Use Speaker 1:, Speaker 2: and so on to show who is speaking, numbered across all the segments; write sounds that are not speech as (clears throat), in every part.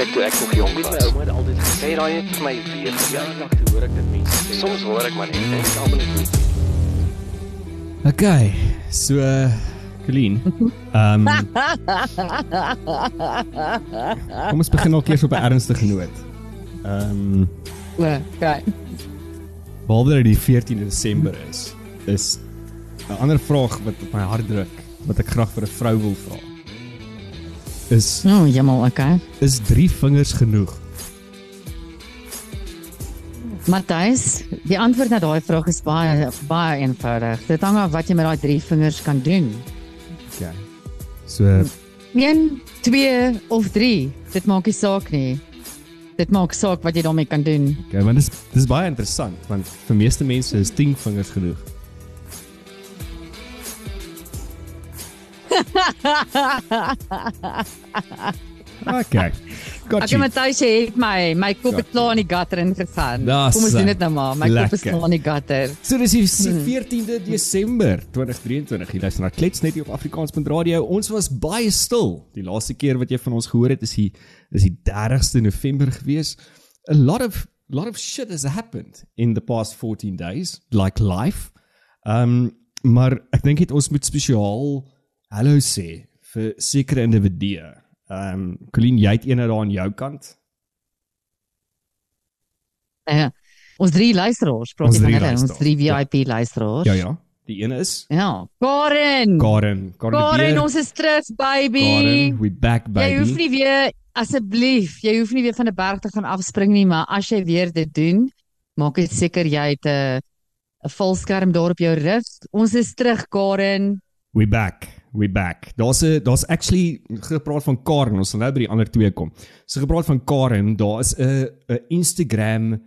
Speaker 1: Kyk toe ek nog jonk was. My ouma het altyd gesê raai net vir my weer. Ja, dag toe hoor ek dit mense sê. Soms hoor ek maar net en ek almal net
Speaker 2: Okay, so Colleen. Ehm um, (laughs) Kom ons begin ook eers op 'n ernstige noot. Ehm um,
Speaker 3: Okay.
Speaker 2: behalwe dat dit die 14de Desember is, is 'n ander vraag wat op my hart druk wat ek graag vir 'n vrou wil vra. Is
Speaker 3: Nou, jammer, okay.
Speaker 2: is 3 vingers genoeg?
Speaker 3: Matthys, die antwoord na daai vraag is baie baie eenvoudig. Dit hang af wat jy met daai drie vingers kan doen.
Speaker 2: Okay. So
Speaker 3: 1, 2 of 3. Dit maak nie saak nie. Dit maak saak wat jy daarmee kan doen.
Speaker 2: okay, want dis dis baie interessant want vir meeste mense is 10 vingers genoeg. (laughs) Okay. Got
Speaker 3: Ek
Speaker 2: you.
Speaker 3: Matthys jy het my my kop het klaar in die gutter ingegaan.
Speaker 2: Dis,
Speaker 3: Kom ons doen dit nou maar. My kop is klaar in die gutter.
Speaker 2: So dis die 14de Desember 2023. Jy luister na Klets net hier op Afrikaans.radio. Ons was baie stil. Die laaste keer wat jy van ons gehoor het is die is die 30ste November gewees. A lot of lot of shit has happened in the past 14 days, like life. Um maar ek dink dit ons moet spesiaal hallo sê vir sekere individue. Um Colleen, jy het eene daar aan jou kant.
Speaker 3: Ja. Ons drie luisteraars, praat jy van hulle, ons drie
Speaker 2: ja.
Speaker 3: VIP luisteraars.
Speaker 2: Ja ja. Die ene is
Speaker 3: Ja. Karen.
Speaker 2: Karen. Karen,
Speaker 3: Karen, ons is terug, baby.
Speaker 2: Karen, we back
Speaker 3: Jy
Speaker 2: baby.
Speaker 3: hoef nie weer asseblief, jy hoef nie weer van 'n berg te gaan afspring nie, maar as jy weer dit doen, maak dit seker jy het 'n 'n valskerm daar op jou rug. Ons is terug, Karen.
Speaker 2: We back. We back. Daar's 'n daar's actually gepraat van Karen, ons sal nou by die ander twee kom. So gepraat van Karen, daar is 'n 'n Instagram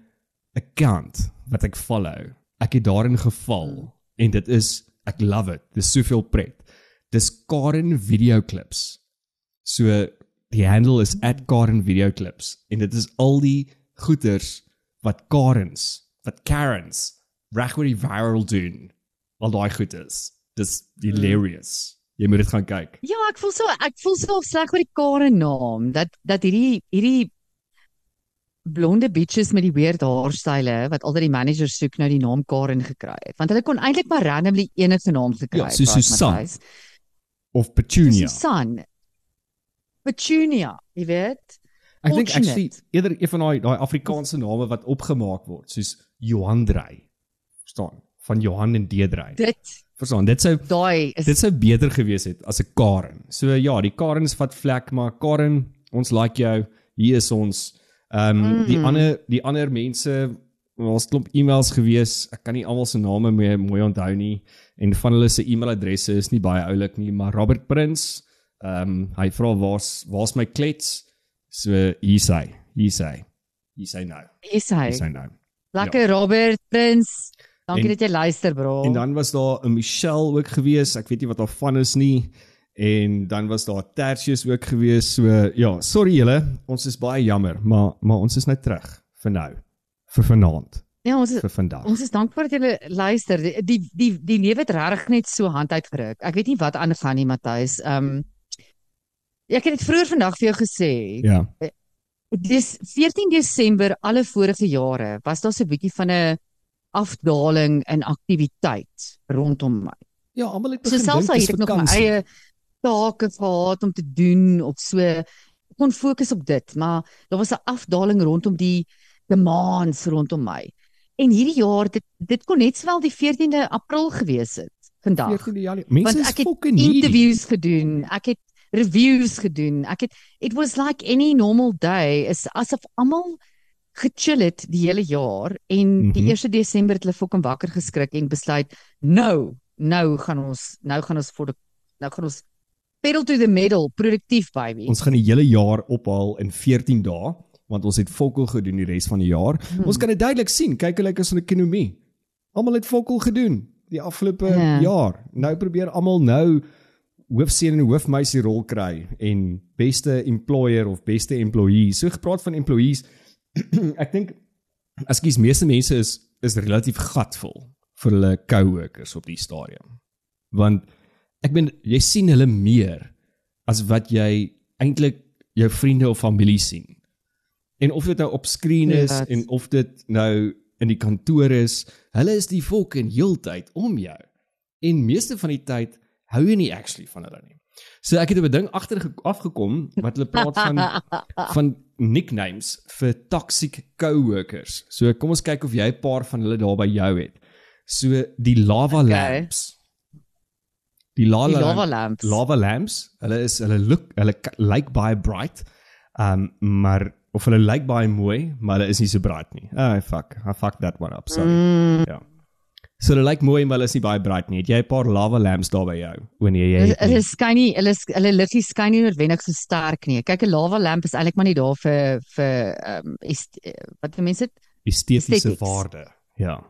Speaker 2: account wat ek follow. Ek het daarin geval en dit is ek love it. Dis soveel pret. Dis Karen video clips. So die handle is @Karen video clips en dit is al die goeters wat Karens, wat Karens regtig die viral doen. Al daai goed is. Dis hilarious. Jy moet dit gaan kyk.
Speaker 3: Ja, ek voel so ek voel so sleg oor die Karen naam dat dat hierdie hierdie blonde bitches met die weird haarstyle wat altyd die manager soek nou die naam Karen gekry het. Want hulle kon eintlik maar randomly enige naam gekry
Speaker 2: Ja,
Speaker 3: het.
Speaker 2: soos
Speaker 3: right,
Speaker 2: Susan. Of Petunia.
Speaker 3: Susan. Petunia, jy weet.
Speaker 2: Ek dink
Speaker 3: Fortunate.
Speaker 2: actually eerder een van daai daai Afrikaanse name wat opgemaak word, soos Johan Drey. Verstaan? Van Johan en Deedrey.
Speaker 3: Dit
Speaker 2: Verstaan? Dit sou
Speaker 3: daai is
Speaker 2: dit sou beter gewees het as 'n Karen. So ja, die Karens vat vlek, maar Karen, ons like jou. Hier is ons. Ehm um, mm. die ander die ander mense ons klomp e-mails gewees. Ek kan nie almal se name meer mooi onthou nie en van hulle se e-mailadresse is nie baie oulik nie, maar Robert Prins, ehm um, hy vra waar's waar's my klets? So hier sê, hier sê. Hier sê nou.
Speaker 3: is hy.
Speaker 2: Hier sê nou.
Speaker 3: Lekker Robert Prins. Dankie
Speaker 2: En-
Speaker 3: dat jy luister, bro.
Speaker 2: En dan was daar 'n Michelle ook gewees. Ek weet nie wat haar van is nie. En dan was daar Tertius ook gewees. So ja, sorry julle, ons is baie jammer, maar maar ons is nou terug vir nou. Vir vanaand,
Speaker 3: ja, ons is
Speaker 2: vir vandag.
Speaker 3: Ons is dankbaar dat jy luister. Die die die, die lewe het regtig net so hand uitgeruk. Ek weet nie wat aangaan nie, Matthys. Ehm um, ek het dit vroeër vandag vir jou gesê.
Speaker 2: Ja.
Speaker 3: Dis 14 Desember alle vorige jare was daar so 'n bietjie van 'n afdaling in aktiwiteit rondom my.
Speaker 2: Ja, almal het
Speaker 3: So selfs al het ek nog my eie take gehad om te doen of so kon fokus op dit, maar daar was 'n afdaling rondom die demands rondom my. En hierdie jaar dit dit kon net sowel die 14de April gewees het vandag.
Speaker 2: 14de Januarie. Mense is
Speaker 3: het
Speaker 2: fucking
Speaker 3: interviews gedoen, ek het reviews gedoen. Ek het it was like any normal day is asof almal gechill het die hele jaar en die
Speaker 2: Mhm.
Speaker 3: 1 Desember het hulle fucking wakker geskrik en besluit nou nou gaan ons nou gaan ons vir nou gaan ons pedal to the metal produktief baby.
Speaker 2: Ons gaan die hele jaar ophaal in 14 dae want ons het fokol gedoen die res van die jaar. Hmm. Ons kan dit duidelik sien. Kyk hoe lyk ons in die ekonomie. Almal het fokol gedoen die afgelope
Speaker 3: Ja.
Speaker 2: jaar. Nou probeer almal nou hoofseun en hoofmeisie rol kry en beste employer of beste employee. So gepraat van employees, (clears throat) ek dink ekskuus meeste mense is is relatief gatvol vir hulle coworkers op die stadium. Want ek bedoel jy sien hulle meer as wat jy eintlik jou vriende of familie sien. En of dit nou op skerm is
Speaker 3: Ja.
Speaker 2: en of dit nou in die kantoor is, hulle is die fucking heeltyd om jou. En meeste van die tyd hou jy nie actually van hulle nie. So ek het op 'n ding agter afgekom wat hulle praat van (laughs) van nicknames vir toxic coworkers. So kom ons kyk of jy 'n paar van hulle daar by jou het. So die lava
Speaker 3: Okay.
Speaker 2: lamps. Die lava,
Speaker 3: Die lava lamps.
Speaker 2: Lava lamps. Hulle is hulle look hulle lyk baie bright. Um maar of hulle lyk baie mooi, maar hulle is nie so bright nie. Ah fuck. I fucked that one up. Sorry.
Speaker 3: Mm,
Speaker 2: Ja. So hulle lyk mooi, maar hulle is nie baie bright nie. Het jy 'n paar lava lamps daar by jou? Wanneer jy
Speaker 3: Hulle hulle skyn nie, hulle hulle liggie skyn nie noodwendig so sterk nie. Kyk 'n lava lamp is eintlik maar nie daar vir vir ehm um, is wat mense
Speaker 2: estetiese waarde. Ja.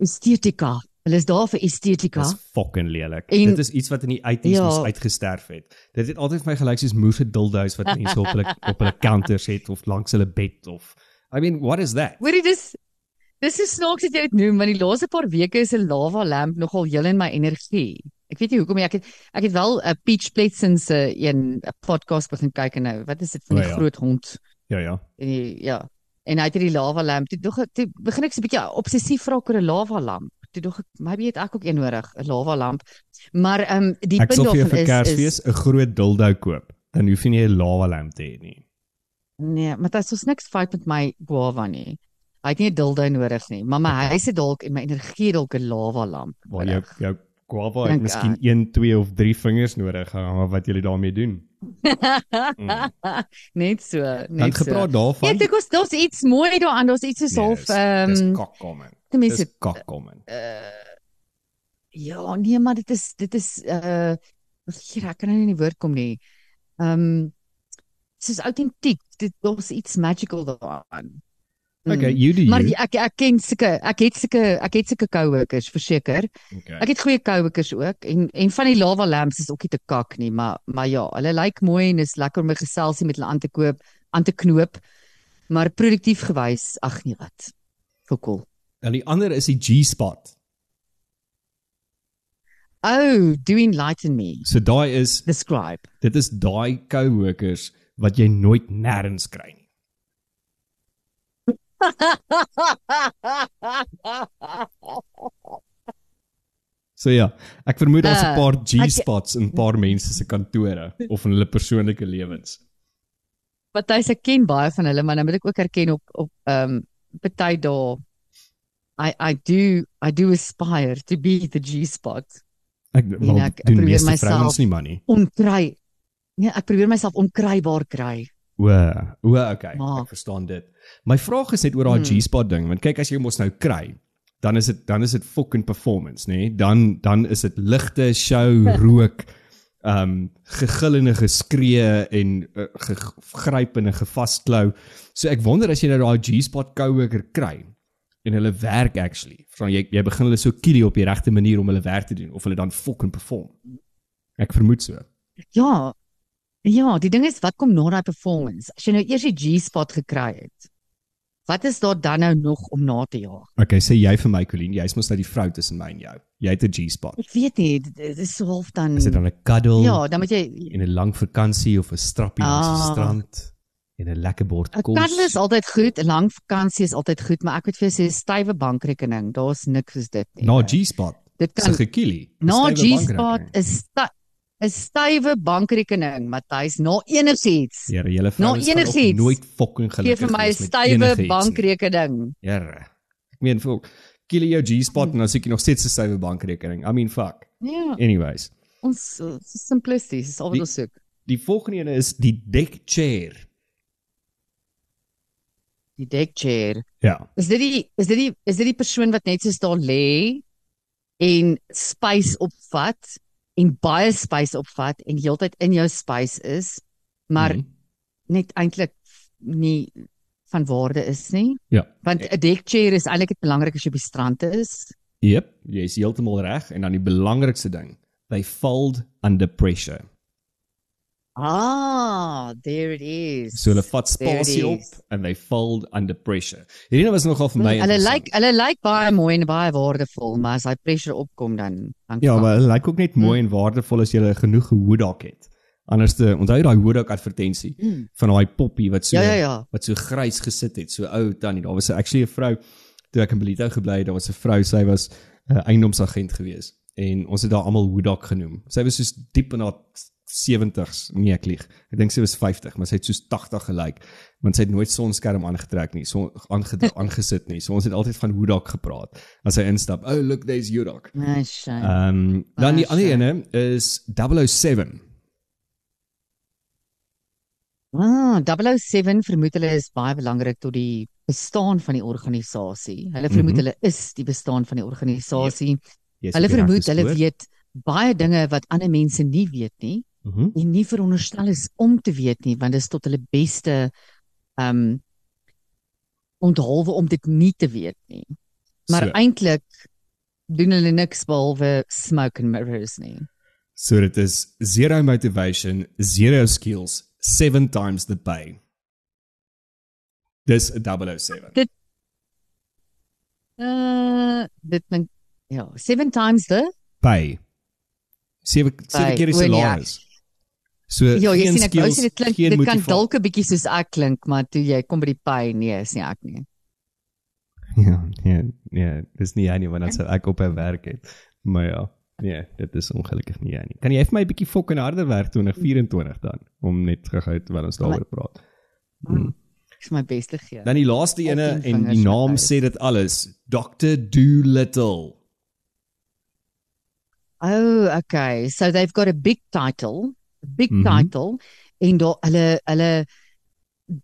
Speaker 3: estetika. Hulle is daar vir estetika.
Speaker 2: Dis fucking lelik.
Speaker 3: En-
Speaker 2: Dit is iets wat in die 80s
Speaker 3: Ja.
Speaker 2: moes uitgesterf het. Dit het altyd vir my gelyk soos moose dildos wat mense op hulle op hulle counters het of langs hulle bed of I mean, what is that?
Speaker 3: Hoorie dis dis is snaaks dat jy dit noem want die laaste paar weke is 'n lava lamp nogal heel in my energie. Ek weet nie hoekom nie. Ek het ek het wel 'n uh, Peach Pleasant se een 'n podcast begin kyk en nou. Wat is dit van die
Speaker 2: O, ja.
Speaker 3: groot hond?
Speaker 2: Ja ja.
Speaker 3: En die, ja. En hy het hierdie lava lamp. Toe dog toe begin ek so 'n bietjie obsessief raak oor 'n lava lamp. Toe dog ek maybe het ek ook een nodig, 'n lava lamp. Maar ehm um, die
Speaker 2: Ek
Speaker 3: punt
Speaker 2: vir
Speaker 3: daarvan
Speaker 2: vir
Speaker 3: is
Speaker 2: Kersfees
Speaker 3: is
Speaker 2: 'n groot dildo koop. Dan hoef jy nie 'n lava lamp te hê nie.
Speaker 3: nee, maar dit is niks fout met my guava nie. Hy het nie 'n dildo nodig nie, maar my huis het dalk en my energie het dalk 'n lava lamp.
Speaker 2: Waar jou jou guava het miskien
Speaker 3: ek.
Speaker 2: 1, 2 of 3 vingers nodig, maar wat jy daarmee doen. Mm. (laughs)
Speaker 3: net so,
Speaker 2: Dan
Speaker 3: net so.
Speaker 2: gepraat daarvan.
Speaker 3: Ek dink ons daar's iets mooi daaraan. Daar's iets soos half ehm
Speaker 2: dis
Speaker 3: um,
Speaker 2: kakkomen.
Speaker 3: die mense
Speaker 2: Dis kakkomen.
Speaker 3: uh ja, nee, maar dit is dit is uh hier ek kan nou nie in die woord kom nie. Ehm um, soos autentiek. Dit daar's iets magical daaraan. Mm.
Speaker 2: Okay, you do
Speaker 3: Maar
Speaker 2: you.
Speaker 3: ek ek ken sulke ek het sulke ek het sulke coworkers verseker.
Speaker 2: Okay.
Speaker 3: Ek het goeie coworkers ook en en van die lava lamps is ook nie te kak nie, maar maar ja, hulle lyk mooi en is lekker om 'n geselsie met hulle aan te koop, aan te knoop. Maar produktief gewys, ag nee wat. Vir cool.
Speaker 2: En die ander is die G-spot.
Speaker 3: Oh, do enlighten me.
Speaker 2: So daai is
Speaker 3: Describe.
Speaker 2: dit is daai coworkers wat jy nooit nêrens kry nie. (laughs) So ja, ek vermoed daar's 'n
Speaker 3: Uh,
Speaker 2: paar G-spots in paar mense se kantore of in hulle persoonlike lewens.
Speaker 3: Party se ken baie van hulle, maar nou moet ek ook erken op op ehm um, party daar I I do I do aspire to be the G spot.
Speaker 2: Ek wel
Speaker 3: ek- ek probeer myself-
Speaker 2: nie man nie.
Speaker 3: Onkry. Nee, ek probeer myself onkrybaar kry.
Speaker 2: O, o, okay,
Speaker 3: Maar-
Speaker 2: ek verstaan dit. My vraag is net oor daai
Speaker 3: Hmm.
Speaker 2: G-spot ding, want kyk as jy mos nou kry, dan is dit dan is dit fucking performance, nê? Nee? Dan dan is dit ligte, show, (laughs) rook, ehm um, gegillende geskree en uh, gegryp en 'n gevasklou. So ek wonder as jy nou daai G-spot coworker kry en hulle werk actually. Van jy jy begin hulle so kilie op die regte manier om hulle werk te doen of hulle dan fucking perform. Ek vermoed so.
Speaker 3: Ja. Ja, die ding is wat kom na daai performance? As jy nou eers die G-spot gekry het. Wat is daar dan nou nog om na te jaag?
Speaker 2: Okay, sê jy vir my Colleen, jy's mos nou die vrou tussen my en jou. Jy het 'n G-spot.
Speaker 3: Ek weet nie, dit is so half dan
Speaker 2: Is dit dan 'n cuddle
Speaker 3: Ja, dan moet jy
Speaker 2: en 'n lang vakansie of 'n strappie die
Speaker 3: Ah.
Speaker 2: strand en 'n lekker bord
Speaker 3: 'n
Speaker 2: kos?
Speaker 3: Cuddle is altyd goed, 'n lang vakansie is altyd goed, maar ek moet vir jou sê stywe bankrekening, daar's niks soos dit nie.
Speaker 2: Na G-spot.
Speaker 3: dit kan
Speaker 2: 'n gekielie. 'n
Speaker 3: na G-spot is 'n stywe bankrekening, Matthys, na enigiets.
Speaker 2: Here, julle
Speaker 3: Na
Speaker 2: vrouens
Speaker 3: enigiets.
Speaker 2: nooit fucking
Speaker 3: Gee
Speaker 2: gelukkig
Speaker 3: vir my 'n stywe bankrekening.
Speaker 2: Here. Ek meen vir kilie jou G-spot en dan seker nog steeds 'n stywe bankrekening. I mean fuck.
Speaker 3: Ja,
Speaker 2: Anyways,
Speaker 3: ons uh, simplisties, is al wat ons soek.
Speaker 2: die volgende een is die deck chair.
Speaker 3: Die deck chair.
Speaker 2: Ja.
Speaker 3: Is dit die is dit die is dit die persoon wat net soos daar lê en space opvat en baie space opvat en heeltyd in jou space is, maar
Speaker 2: Mhm.
Speaker 3: net eintlik nie van waarde is nie.
Speaker 2: Ja.
Speaker 3: Want 'n deck chair is eintlik net belangrik as jy op die strand is.
Speaker 2: Jep, jy is heeltemal reg en dan die belangrikste ding, they fold under pressure.
Speaker 3: Ah, there it is.
Speaker 2: So hulle vat spasie op and they fold under pressure. Hierdie was nogal vir my.
Speaker 3: Mm, Hulle lyk hulle lyk baie mooi en baie waardevol, maar as hy pressure opkom dan dan
Speaker 2: Ja, maar hulle lyk ook net mooi en waardevol as jy genoeg hoedak het. Anderste, onthou jy daai Wodak advertensie
Speaker 3: Mm.
Speaker 2: van daai poppie wat so
Speaker 3: Ja ja ja.
Speaker 2: wat so grys gesit het, so ou tannie. Daar was actually 'n vrou toe ek in Belito gebly het, daar was 'n vrou, sy was 'n uh, eiendomsagent gewees en ons het haar almal Wodak genoem. Sy was soos diep in haar 70s, nee ek lieg. Ek dink sy was 50, maar sy het soos 80 gelyk want sy het nooit sonskerm aangetrek nie, so aange, (laughs) aangesit nie. So ons het altyd van Wodak gepraat as sy instap. Oh, look, there's Wodak.
Speaker 3: Nee.
Speaker 2: Ehm um, dan die
Speaker 3: Ah,
Speaker 2: ander ene is 007.
Speaker 3: Ah, 007 vermoed hulle is baie belangrik tot die bestaan van die organisasie. Hulle vermoed
Speaker 2: Mhm.
Speaker 3: hulle is die bestaan van die organisasie.
Speaker 2: Yes,
Speaker 3: Hulle vermoed hulle weet baie dinge wat ander mense nie weet nie
Speaker 2: Mm -hmm.
Speaker 3: en nie veronderstel is om te weet nie want dit is tot hulle beste ehm um, onthaalwe om dit nie te weet nie. Maar
Speaker 2: So.
Speaker 3: eintlik doen hulle niks behalwe smoke and mirrors nie.
Speaker 2: So dit is zero motivation, zero skills, seven times the pay. Dis 'n 007.
Speaker 3: Dit- Uh dit dink ja, seven times the
Speaker 2: Pay. Sewe sewe
Speaker 3: Pay.
Speaker 2: keer die
Speaker 3: nee,
Speaker 2: salaris. So
Speaker 3: Ja, jy sien ek wou sê dit klink dit kan dalk 'n bietjie soos ek klink, maar toe jy kom by die pay, nee, is nie ek nie.
Speaker 2: Ja, ja, ja, dis nie jy nie want dan sou ek op 'n werk het. Maar ja, nee, dit is ongelukkig nie jy nie. Kan jy vir my 'n bietjie fokin harder werk 2024 dan om net terug terwyl ons daaroor praat?
Speaker 3: Mm. Ek is my bes te gee.
Speaker 2: Dan die laaste ene en die naam
Speaker 3: met
Speaker 2: sê dit alles. Dr. Doolittle.
Speaker 3: Oh, okay. So they've got a big title, big
Speaker 2: Mhm.
Speaker 3: title en daar hulle hulle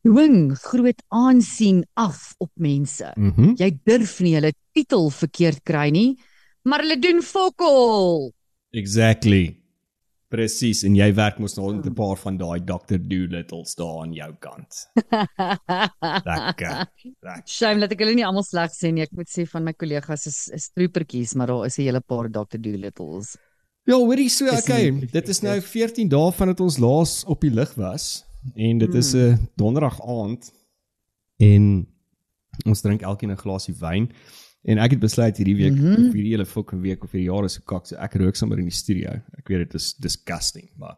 Speaker 3: dwing groot aansien af op mense.
Speaker 2: Mm
Speaker 3: Jy durf nie hulle titel verkeerd kry nie, maar hulle doen fokol.
Speaker 2: Exactly. Presies en jy werk mos nou met 'n paar van daai Dr. Doolittles daar aan jou kant. (laughs) Lekker. Lekker.
Speaker 3: Shame dat ek hulle nie almal sleg sê nie. Ek moet sê van my kollegas is is troopertjies, maar daar is 'n hele paar Dr. Doolittles.
Speaker 2: Ja, hoorie so, okay. Dit is nou 14 dae vandat ons laas op die lig was en dit is 'n
Speaker 3: Hmm.
Speaker 2: donderdag aand en ons drink elkeen 'n glasie wyn en ek het besluit hierdie week
Speaker 3: Mhm.
Speaker 2: of hierdie hele fucking week of hierdie jaar is so kak so ek rook sommer in die studio. Ek weet dit is disgusting, maar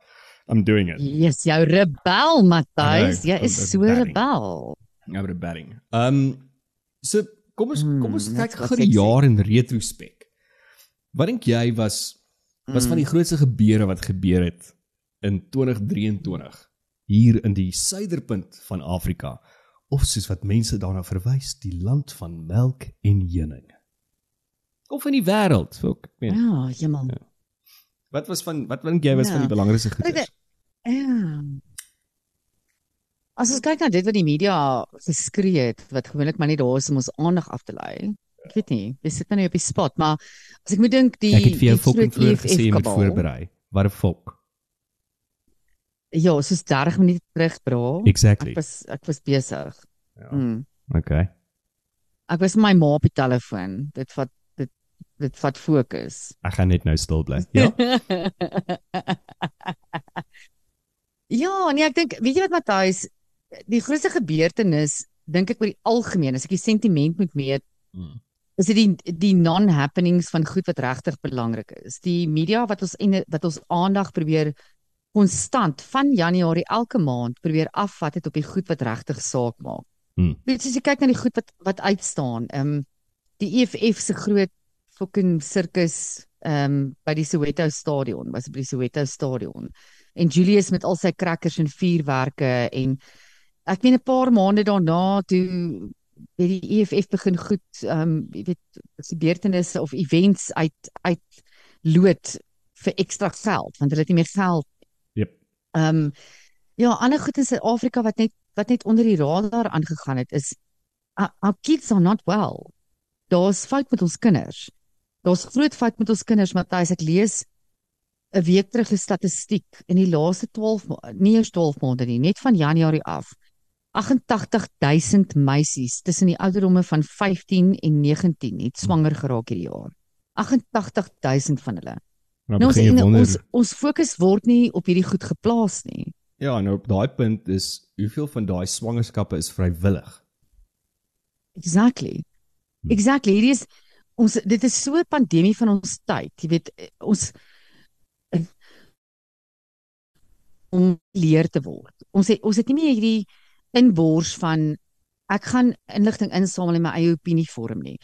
Speaker 2: I'm doing it.
Speaker 3: Yes, jou rebel, Matthys. Jy is
Speaker 2: I'm
Speaker 3: so
Speaker 2: rebelling.
Speaker 3: rebel.
Speaker 2: Nou met batting. Um so kom ons kom ons
Speaker 3: Hmm,
Speaker 2: kyk gou die jaar in retrospek. Wat dink jy was was van die grootste gebeure wat gebeur het in 2023 hier in die suiderpunt van Afrika of soos wat mense daarna verwys, die land van melk en heuning. Of in die wêreld, ook. Ek meen,
Speaker 3: Ja, jy man.
Speaker 2: wat was van wat dink jy was
Speaker 3: Ja.
Speaker 2: van die belangrikste
Speaker 3: Kyk,
Speaker 2: goedes?
Speaker 3: Ja. As ons kyk na dit wat die media geskree het, wat gewoonlik maar net daar is om ons aandag af te lei. Ek weet nie, jy sit nou nie op die spot, maar as ek moet dink die
Speaker 2: Ek het vir jou fucking
Speaker 3: groot
Speaker 2: vroeër gesê jy moet
Speaker 3: EFF-kabal,
Speaker 2: voorberei. Wat 'n fok.
Speaker 3: Ja, soos 30 minute terug, bra.
Speaker 2: Exactly.
Speaker 3: Ek was ek was besig.
Speaker 2: Ja.
Speaker 3: Mm.
Speaker 2: Okay.
Speaker 3: Ek was met my ma op die telefoon. Dit vat dit dit vat fokus.
Speaker 2: Ek gaan net nou stil bly. Ja. (laughs)
Speaker 3: ja, nee, ek dink weet jy wat Matthys, die grootste gebeurtenis dink ek oor die algemeen, as ek die sentiment moet meet,
Speaker 2: Mm.
Speaker 3: Is dit die die non-happenings van goed wat regtig belangrik is. Die media wat ons en wat ons aandag probeer konstant van Januarie elke maand probeer afvat het op die goed wat regtig saak maak.
Speaker 2: Mm.
Speaker 3: Weet jy, as jy kyk na die goed wat wat uitstaan, ehm um, die EFF se groot fucking sirkus ehm um, by die Soweto stadion, was by die Soweto stadion. En Julius met al sy crackers en vuurwerke en ek meen 'n paar maande daarna toe het die EFF begin goed ehm um, jy weet gebeurtenisse of events uit uit lood vir ekstra geld want hulle het nie meer geld
Speaker 2: Jep.
Speaker 3: Ehm um, ja, ander goed in Suid-Afrika wat net wat net onder die radar aangegaan het is uh, our kids are not well. Daar's fout met ons kinders. Daar's groot fout met ons kinders, Matthys. Ek lees 'n week terug 'n statistiek in die laaste 12 ma- nie eers 12 maande nie, net van Januarie af. 88000 meisies tussen die ouderdomme van 15 en 19 het swanger geraak hierdie jaar. 88000 van hulle.
Speaker 2: Nou
Speaker 3: Nou ons en
Speaker 2: wonder.
Speaker 3: ons ons fokus word nie op hierdie goed geplaas nie.
Speaker 2: Ja, nou op daai punt is hoeveel van daai swangerskappe is vrywillig?
Speaker 3: Exactly. Exactly. Hierdie is ons dit is so 'n pandemie van ons tyd. Jy weet eh, ons om leer te word. Ons het ons het nie meer hierdie inbors van ek gaan inligting insamel en my eie opinie vorm nie.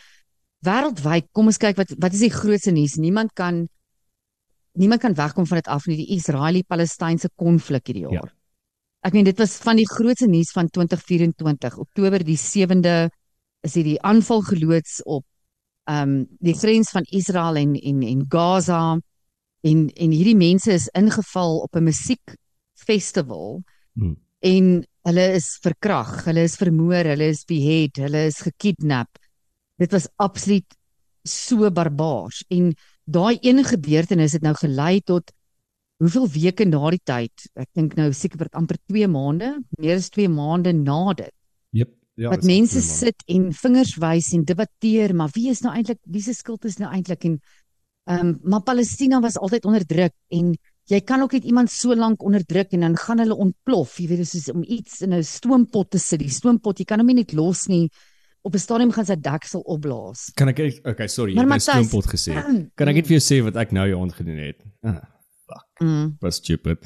Speaker 3: Wêreldwyd, kom ons kyk wat wat is die grootste nuus? Niemand kan niemand kan wegkom van dit af nie, die Israeli-Palestynse konflik hierdie jaar. Ja. Ek meen dit was van die grootste nuus van 2024. Oktober die 7de is hierdie aanval geloods op ehm um, die grens van Israel en en en Gaza en en hierdie mense is ingeval op 'n musiekfestival hmm. En hulle is verkrag, hulle is vermoor, hulle is behead, hulle is gekidnap. Dit was absoluut so barbaars en daai een gebeurtenis het nou gelei tot hoeveel weke na die tyd? Ek dink nou seker vir amper 2 maande, meer as 2 maande na dit.
Speaker 2: Jep. Ja,
Speaker 3: wat mense sit en vingers wys en debatteer, maar wie is nou eintlik wie se skuld is nou eintlik en ehm um, maar Palestina was altyd onderdruk en jy kan ook net iemand so lank onderdruk en dan gaan hulle ontplof. Jy weet dis soos om iets in 'n stoompot te sit. Die stoompot, jy kan hom nie net los nie. Op 'n stadium gaan sy deksel opblaas.
Speaker 2: Kan ek okay, sorry, jy het stoompot gesê. (clears throat) Kan ek net vir jou sê wat ek nou jou aangedoen het? Ah, fuck. Mm. Was stupid.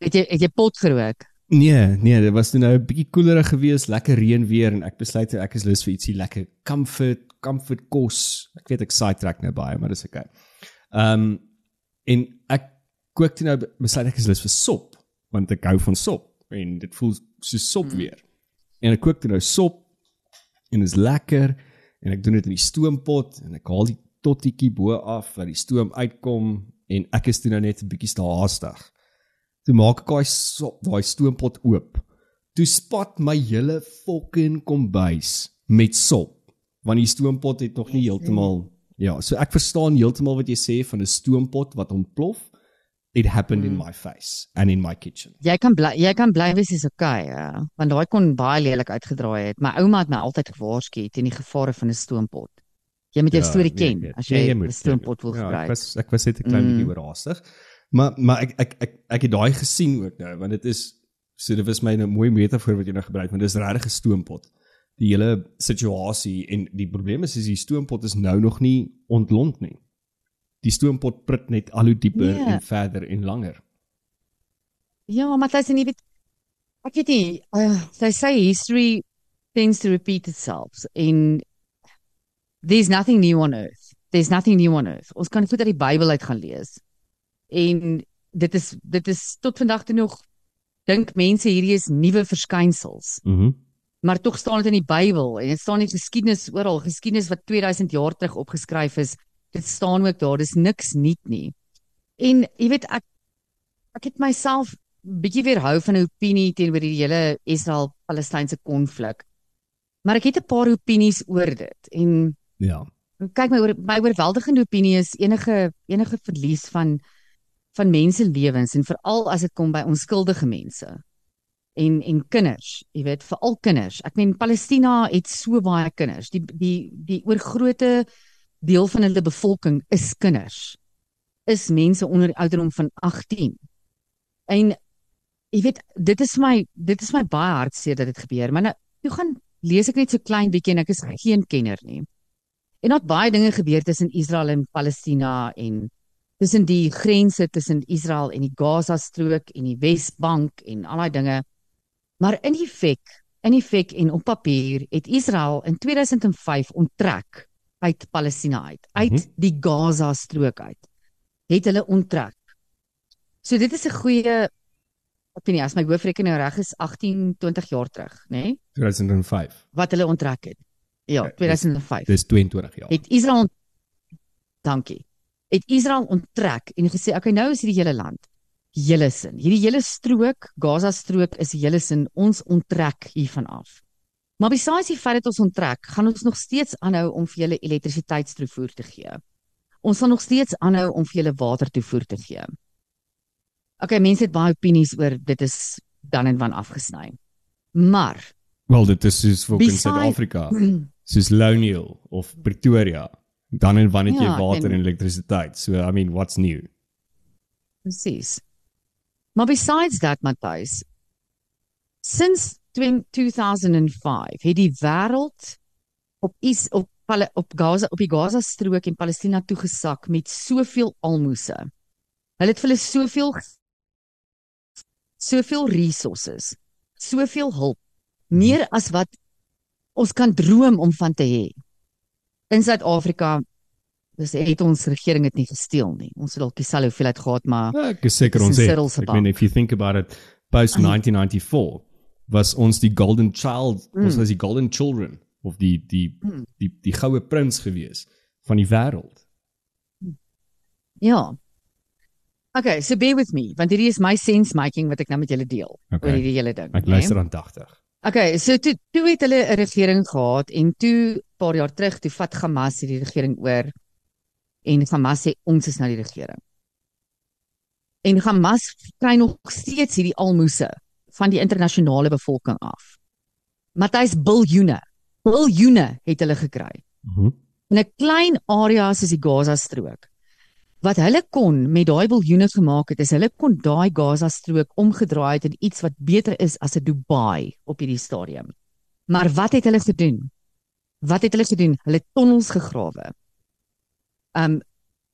Speaker 3: Het jy het jy pot gerook?
Speaker 2: Nee, nee, dit was nou 'n bietjie koelerig geweest, lekker reën weer en ek besluit ek is lus vir ietsie lekker comfort, comfort kos. Ek weet ek sidetrack nou baie, maar dis okay. Ehm um, en ek kook toe nou besluit ek is lus vir sop want ek hou van sop en dit voel so sop mm. weer. En ek kook toe nou sop en dit is lekker en ek doen dit in die stoompot en ek haal die tottietjie bo af dat die stoom uitkom en ek is toe nou net 'n bietjie staastig. Toe maak ek daai daai stoompot oop. Toe spat my hele fucking kombuis met sop. Want die stoompot het nog nie heeltemal ja, so ek verstaan heeltemal wat jy sê van 'n stoompot wat ontplof. It happened mm. in my face and in my kitchen.
Speaker 3: Jy kan bly jy kan bly wees is okay, ja. Want daai kon baie lelik uitgedraai het. My ouma het my altyd gewaarsku teen die gevare van 'n stoompot. Jy moet jou ja, storie nee, ken as jy 'n nee, stoompot wil gebruik. Ja,
Speaker 2: ek was ek was net 'n klein mm. bietjie oorhaastig. Maar maar ek ek ek ek het daai gesien ook nou want dit is so dit was my 'n mooi metafoor wat jy nou gebruik want dit is regtig 'n stoompot. Die hele situasie en die probleem is is die stoompot is nou nog nie ontlont nie. Die stoompot prit net al hoe dieper yeah. en verder en langer.
Speaker 3: Ja, maar dit is nie weet ek weet nie, uh, they say history tends to repeat itself in there's nothing new on earth. There's nothing new on earth. Ons kan goed uit die Bybel uit gaan lees en dit is dit is tot vandag toe nog dink mense hierdie is nuwe verskynsels.
Speaker 2: Mhm. Mm
Speaker 3: maar tog staan dit in die Bybel en dit staan in geskiedenis oral, geskiedenis wat 2000 jaar terug opgeskryf is. Dit staan ook daar, dis niks nuut nie. En jy weet ek ek het myself bietjie weerhou van 'n opinie teenoor die hele Israel-Palestynse konflik. Maar ek het 'n paar opinies oor dit en
Speaker 2: ja.
Speaker 3: Kyk my oor my oorweldigende opinie is enige enige verlies van van menselewens en veral as dit kom by onskuldige mense en en kinders, jy weet, veral kinders. Ek meen Palestina het so baie kinders. Die die die oorgrootte deel van hulle bevolking is kinders. Is mense onder die ouderdom van 18. En jy weet, dit is my dit is my baie hartseer dat dit gebeur, maar nou toe gaan lees ek net so klein bietjie en ek is geen kenner nie. En daar het baie dinge gebeur tussen Israel en Palestina en tussen die grense tussen Israel en die Gaza strook en die Wesbank en al daai dinge. Maar in effek, in effek en op papier het Israel in 2005 onttrek uit Palestina uit, uit mm -hmm. die Gaza strook uit. Het hulle onttrek. So dit is 'n goeie ek weet nie as my hoofrekening reg is 18 20 jaar terug, nê? Nee?
Speaker 2: 2005.
Speaker 3: Wat hulle onttrek het. Ja, 2005.
Speaker 2: Dis 22 jaar.
Speaker 3: Het Israel Dankie het Israel onttrek en gesê okay nou is hierdie hele land hele sin. Hierdie hele strook, Gaza strook is hele sin. Ons onttrek hiervan af. Maar besides die feit dat ons onttrek, gaan ons nog steeds aanhou om vir julle elektrisiteitstoevoer te gee. Ons sal nog steeds aanhou om vir julle watertoevoer te gee. Okay, mense het baie opinies oor dit is dan en van afgesny. Maar
Speaker 2: wel dit is soos vir in Suid-Afrika. (clears throat) Soos Loniel of Pretoria dan en wanneer jy ja, water en, en elektrisiteit. So I mean, what's new?
Speaker 3: Presies. Maar besides that, Matthys, since 2005 het die wêreld op is op op Gaza op die Gaza strook en Palestina toegesak met soveel almoses. Hulle het vir hulle soveel soveel resources, soveel hulp, meer as wat ons kan droom om van te hê. In Suid-Afrika dis het ons regering dit nie gesteel nie. Ons het dalk dieselfde hoeveelheid gehad, maar
Speaker 2: Ja, ek is seker ons het. Meen
Speaker 3: bank.
Speaker 2: if you think about it, post 1994 was ons die golden child, mm. ons was die golden children of die die
Speaker 3: Mm.
Speaker 2: die die goue prins gewees van die wêreld.
Speaker 3: ja. Okay, so bear with me, want hierdie is my sense making wat ek nou met julle deel
Speaker 2: Okay.
Speaker 3: oor hierdie hele ding.
Speaker 2: Ek
Speaker 3: né?
Speaker 2: luister aandagtig.
Speaker 3: Okay, so toe toe het hulle 'n regering gehad en toe paar jaar terug toe vat Hamas hierdie regering oor en Hamas sê ons is nou die regering. En Hamas kry nog steeds hierdie almoses van die internasionale bevolking af. Matthys biljoene, biljoene het hulle gekry
Speaker 2: Mhm.
Speaker 3: in 'n klein area soos die Gaza-strook. Wat hulle kon met daai biljoene gemaak het, is hulle kon daai Gaza-strook omgedraai het in iets wat beter is as 'n Dubai op hierdie stadium. Maar wat het hulle gedoen? Wat het hulle gedoen? Hulle tonnels gegrawe. Um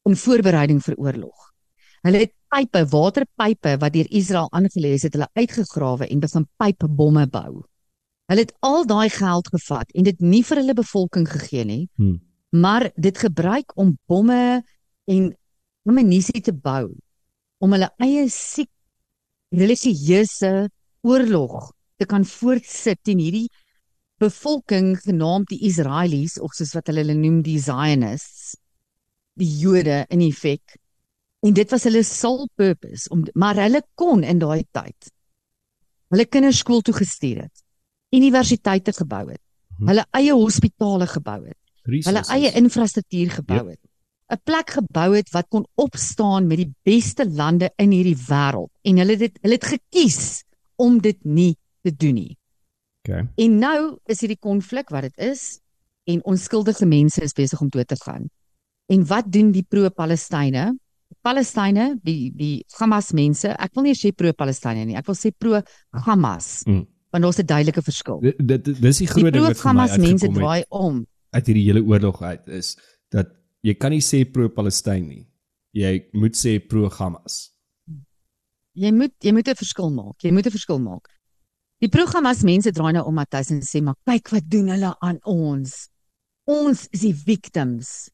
Speaker 3: in voorbereiding vir oorlog. Hulle het pype, waterpype wat deur Israel aangelê is, het hulle uitgegrawe en begin pypebomme bou. Hulle het al daai geld gevat en dit nie vir hulle bevolking gegee nie,
Speaker 2: Hmm.
Speaker 3: maar dit gebruik om bomme en ammunisie te bou om hulle eie siek religieuse oorlog te kan voortsit teen hierdie bevolking genaamd die Israelies of soos wat hulle hulle noem die Zionists die Jode in effek en dit was hulle sole purpose om maar hulle kon in daai tyd hulle kinders skool toe gestuur het universiteite gebou het
Speaker 2: Mhm.
Speaker 3: hulle eie hospitale gebou het hulle
Speaker 2: Resources.
Speaker 3: eie infrastruktuur gebou
Speaker 2: Yep.
Speaker 3: het 'n plek gebou het wat kon opstaan met die beste lande in hierdie wêreld en hulle het dit hulle het gekies om dit nie te doen nie
Speaker 2: Okay.
Speaker 3: En nou is hierdie konflik wat dit is en onskuldige mense is besig om dood te gaan. En wat doen die pro-Palestynë? Palestynë, die die Hamas mense, ek wil nie sê pro-Palestynë nie, ek wil sê pro-Hamas,
Speaker 2: Mm.
Speaker 3: want daar's 'n duidelike verskil.
Speaker 2: Dit dis die groot ding wat vir my
Speaker 3: pro-Hamas mense draai om.
Speaker 2: uit hierdie hele oorlog uit is dat jy kan nie sê pro-Palestyn nie. Jy moet sê pro-Hamas.
Speaker 3: Jy moet jy moet 'n verskil maak. Jy moet 'n verskil maak. Die pro-Hamas mense draai nou om Matthys en sê maar kyk wat doen hulle aan ons. Ons is die victims.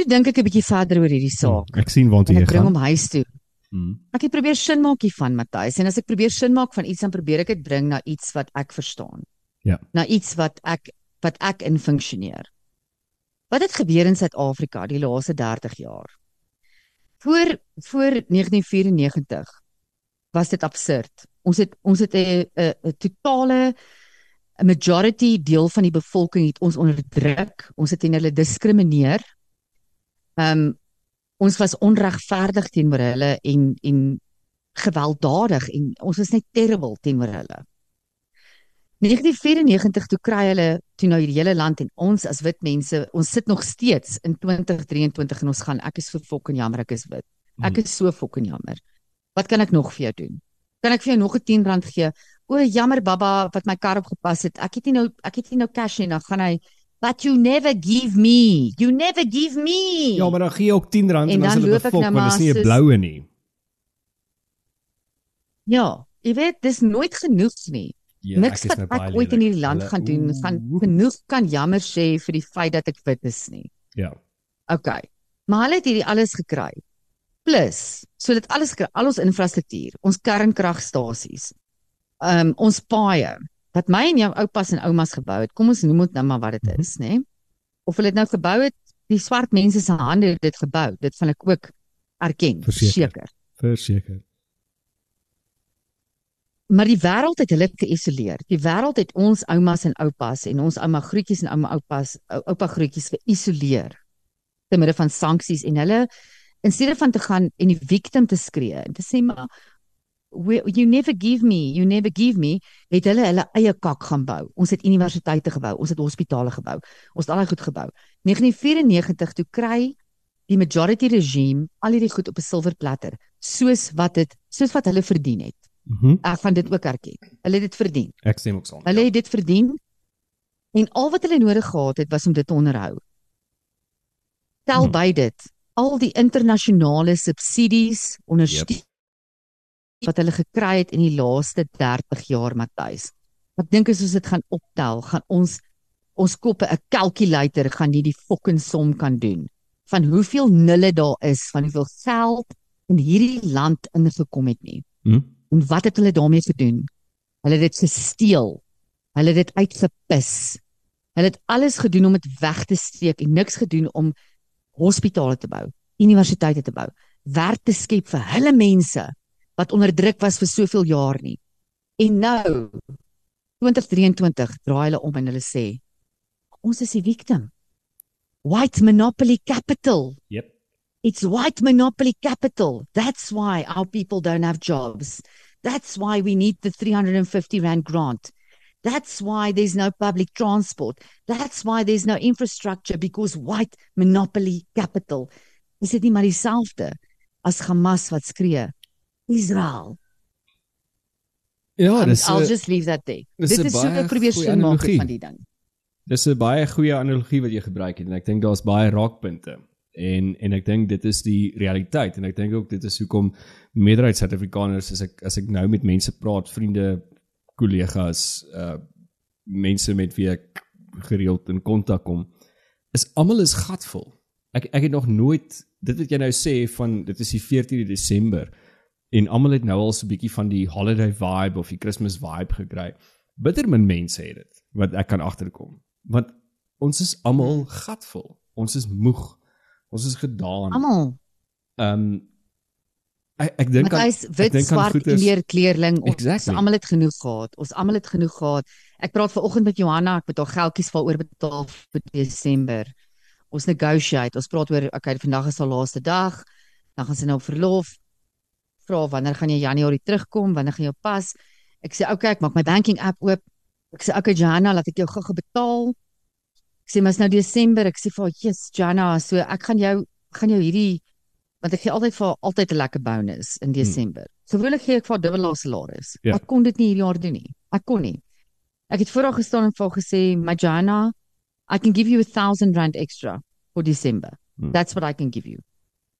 Speaker 3: Toe dink ek 'n bietjie verder oor hierdie saak.
Speaker 2: Ek sien waartoe jy
Speaker 3: ek bring
Speaker 2: gaan.
Speaker 3: hom huis toe.
Speaker 2: Mm.
Speaker 3: Ek het probeer sin maak hiervan Matthys en as ek probeer sin maak van iets dan probeer ek dit bring na iets wat ek verstaan.
Speaker 2: Ja.
Speaker 3: Na iets wat ek wat ek in funksioneer. Wat het gebeur in Suid-Afrika die laaste 30 jaar? Voor voor 1994 was dit absurd. Ons het ons het 'n 'n 'n totale 'n majority deel van die bevolking het ons onderdruk. Ons het teen hulle diskrimineer. Ehm um, ons was onregverdig teenoor hulle en en gewelddadig en ons was net terrible teenoor hulle. 1994 toe kry hulle toe nou hierdie hele land en ons as wit mense, ons sit nog steeds in 2023 en ons gaan ek is so fucking jammer ek is wit. Ek is so fucking jammer. Wat kan ek nog vir jou doen? Kan ek vir jou nog 'n 10 rand gee? O, jammer baba wat my kar opgepas het. Ek het nie nou ek het nie nou cash nie, dan gaan hy But you never give me. You never give me.
Speaker 2: Ja, maar dan gee jy ook 10 rand
Speaker 3: En
Speaker 2: en dan
Speaker 3: dan loop ek nou maar
Speaker 2: nie 'n bloue nie.
Speaker 3: Ja, jy weet, dis nooit genoeg nie.
Speaker 2: Ja,
Speaker 3: Niks wat
Speaker 2: nou
Speaker 3: ek ooit in hierdie land
Speaker 2: Hulle-
Speaker 3: gaan doen, gaan genoeg kan jammer sê vir die feit dat ek wit is nie.
Speaker 2: Ja.
Speaker 3: Okay. Maar hulle het hierdie alles gekry. Plus, so dit alles gekry, al ons infrastruktuur, ons kernkragstasies. Ehm um, ons paaie wat my en jou oupas en oumas gebou het. Kom ons noem dit nou maar wat dit
Speaker 2: Mhm.
Speaker 3: is, nê? Of hulle dit nou gebou het, die swart mense se hande het dit gebou. Dit van ek ook erken,
Speaker 2: Verseker.
Speaker 3: seker.
Speaker 2: Verseker.
Speaker 3: Maar die wêreld het hulle geïsoleer. Die wêreld het ons oumas en oupas en ons ouma groetjies en ouma oupas ou- oupa groetjies geïsoleer te midde van sanksies en hulle in steede van te gaan en die victim te skree en te sê maar you never give me, you never give me, het hulle hulle eie kak gaan bou. Ons het universiteite gebou, ons het hospitale gebou, ons het al daai goed gebou. 1994 toe kry die majority regime al hierdie goed op 'n silverplatter, soos wat dit soos wat hulle verdien het.
Speaker 2: Mhm.
Speaker 3: Ek gaan dit ook erken. Hulle het dit verdien.
Speaker 2: Ek stem ook saam.
Speaker 3: Hulle het dit verdien. En al wat hulle nodig gehad het was om dit te onderhou. Tel
Speaker 2: Hmm.
Speaker 3: by dit al die internasionale subsidies, ondersteuning wat hulle gekry het in die laaste 30 jaar, Matthys. Ek dink as ons dit gaan optel, gaan ons ons koppe 'n calculator gaan nie die fucking som kan doen van hoeveel nulle daar is, van hoeveel geld in hierdie land ingekom het nie.
Speaker 2: Hm?
Speaker 3: En wat het hulle daarmee gedoen? Hulle het dit gesteel. Hulle het dit uitgepis. Hulle het alles gedoen om dit weg te steek en niks gedoen om hospitale te bou, universiteite te bou, werk te skep vir hulle mense wat onderdruk was vir soveel jaar nie. En nou 2023 draai hulle om en hulle sê ons is die victim. White monopoly capital.
Speaker 2: Yep.
Speaker 3: It's white monopoly capital. That's why our people don't have jobs. That's why we need the 350 rand grant. That's why there's no public transport. That's why there's no infrastructure because white monopoly capital. Is dit nie maar dieselfde as Hamas wat skree? Israel.
Speaker 2: Ja, dis
Speaker 3: I'll
Speaker 2: 'n
Speaker 3: just leave that there.
Speaker 2: dis
Speaker 3: Dit
Speaker 2: een
Speaker 3: is so ek probeer sin maak van die ding.
Speaker 2: dis 'n baie goeie analogie wat jy gebruik het en ek dink daar's baie raakpunte. En en ek dink dit is die realiteit en ek dink ook dit is hoekom meerderheid Suid-Afrikaners as ek as ek nou met mense praat, vriende, kollegas, uh mense met wie ek gereeld in kontak kom, is almal is gatvol. Ek ek het nog nooit dit wat jy nou sê van dit is die 14de Desember en almal het nou al so 'n bietjie van die holiday vibe of die Christmas vibe gekry. Bitter min mense het dit wat ek kan agterkom. Want ons is almal gatvol. Ons is moeg. Ons is gedaan.
Speaker 3: Almal.
Speaker 2: Ehm um, ek ek dink aan
Speaker 3: wit,
Speaker 2: dink aan
Speaker 3: swart,
Speaker 2: goeters-
Speaker 3: leer kleerling. Ons
Speaker 2: Exactly.
Speaker 3: almal het genoeg gehad. Ons almal het genoeg gehad. Ek praat vanoggend met Johanna, ek moet haar geldjies vir oorbetaal vir Desember. Ons negotiate. Ons praat oor okay, vandag is haar laaste dag. Dan gaan sy nou op verlof. Vra wanneer gaan jy Januarie terugkom? Wanneer gaan jy pas? Ek sê okay, ek maak my banking app oop. Ek sê okay Johanna, laat ek jou gou-gou betaal. Ek sê maar is nou Desember. Ek sê vir haar, "Jesus, Johanna, so ek gaan jou gaan jou hierdie want ek gee altyd vir altyd 'n lekker bonus in Desember. Hmm. Gewoonlik gee ek vir haar dubbel haar salaris.
Speaker 2: Ja.
Speaker 3: Ek kon dit nie hierdie jaar doen nie. Ek kon nie. Ek het voor haar gestaan en vir haar gesê, "My Johanna, I can give you a 1000 rand extra for December.
Speaker 2: Hmm.
Speaker 3: That's what I can give you.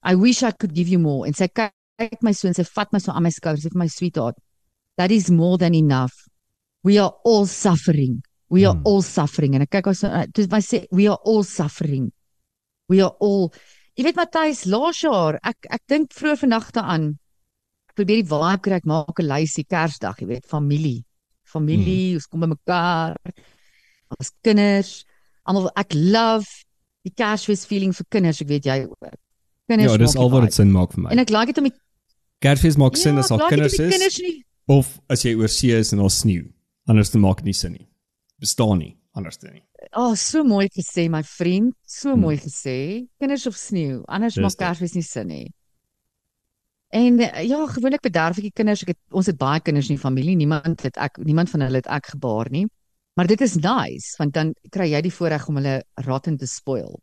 Speaker 3: I wish I could give you more." En sy kyk my so en sy vat my so aan my skouers sê vir my sweetheart, "That is more than enough. We are all suffering. We are
Speaker 2: Hmm.
Speaker 3: all suffering." En ek kyk haar so uh, toe my sê, "We are all suffering. We are all Jy weet Matthys, laas jaar, ek ek dink vroeër vandag daaraan. Ek probeer die vibe kry, ek maak 'n lysie Kersdag, jy weet, familie. Familie, ons kom bymekaar. Ons kinders, almal ek love die Kersfees feeling vir kinders, ek weet jy ook. Kinders.
Speaker 2: Ja, dis al wat dit sin maak vir my.
Speaker 3: En ek like dit om die
Speaker 2: Kersfees maak sin as
Speaker 3: Ja, dit om
Speaker 2: kinders is
Speaker 3: Kinders nie.
Speaker 2: of as jy oor see is en daar sneeu. Anders dan maak dit nie sin nie. Bestaan nie anders dan nie.
Speaker 3: Oh, so mooi gesê my vriend, so
Speaker 2: Hmm.
Speaker 3: mooi gesê. Kinders of sneeu, anders
Speaker 2: Dis
Speaker 3: maak. Kersfees nie sin nie. En eh, ja, gewoonlik bederf ek die kinders. Ek het ons het baie kinders in die familie. Niemand het ek niemand van hulle het ek gebaar nie. Maar dit is nice want dan kry jy die voorreg om hulle rotten te spoil.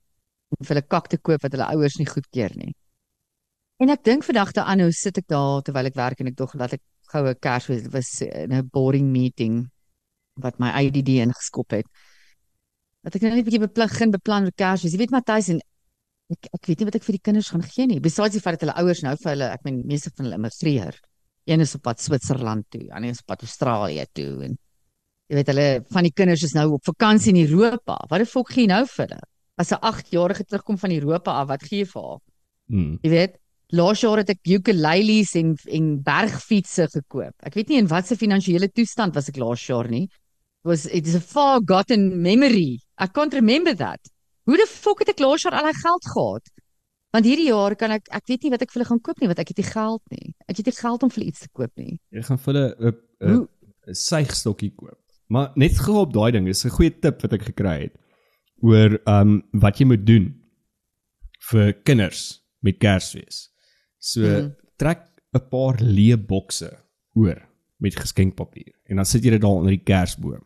Speaker 3: Om vir hulle kak te koop wat hulle ouers nie goedkeur nie. En ek dink vandag daaraan hoe sit ek daar terwyl ek werk en ek dog dat ek goue Kersfees was in 'n boring meeting wat my ADD ingeskop het dat ek nou net 'n bietjie beplan beplan vir Kersfees. Jy weet Matthys en ek ek weet nie wat ek vir die kinders gaan gee nie. Besides die feit dat hulle ouers nou vir hulle, ek meen meeste van hulle immigreer. Een is op pad Switserland toe, ander is op pad Australië toe en jy weet hulle van die kinders is nou op vakansie in Europa. Wat die fok gee nou vir hulle? As 'n 8-jarige terugkom van Europa af, wat gee jy vir haar?
Speaker 2: Mm.
Speaker 3: Jy weet, laas jaar het ek ukuleles en en bergfietsse gekoop. Ek weet nie in watter finansiële toestand was ek laas jaar nie. It was it is a forgotten memory. I can't remember that. Hoe die fok het ek laas jaar al daai geld gehad? Want hierdie jaar kan ek ek weet nie wat ek vir hulle gaan koop nie, want ek het nie geld nie. Ek het nie geld om vir iets te koop nie.
Speaker 2: Jy gaan vir hulle 'n 'n suigstokkie koop. Maar net gou op daai ding, dis 'n goeie tip wat ek gekry het oor ehm um, wat jy moet doen vir kinders met Kersfees. So
Speaker 3: Mhm.
Speaker 2: trek 'n paar leë bokse oor met geskenkpapier en dan sit jy dit daar onder die kersboom.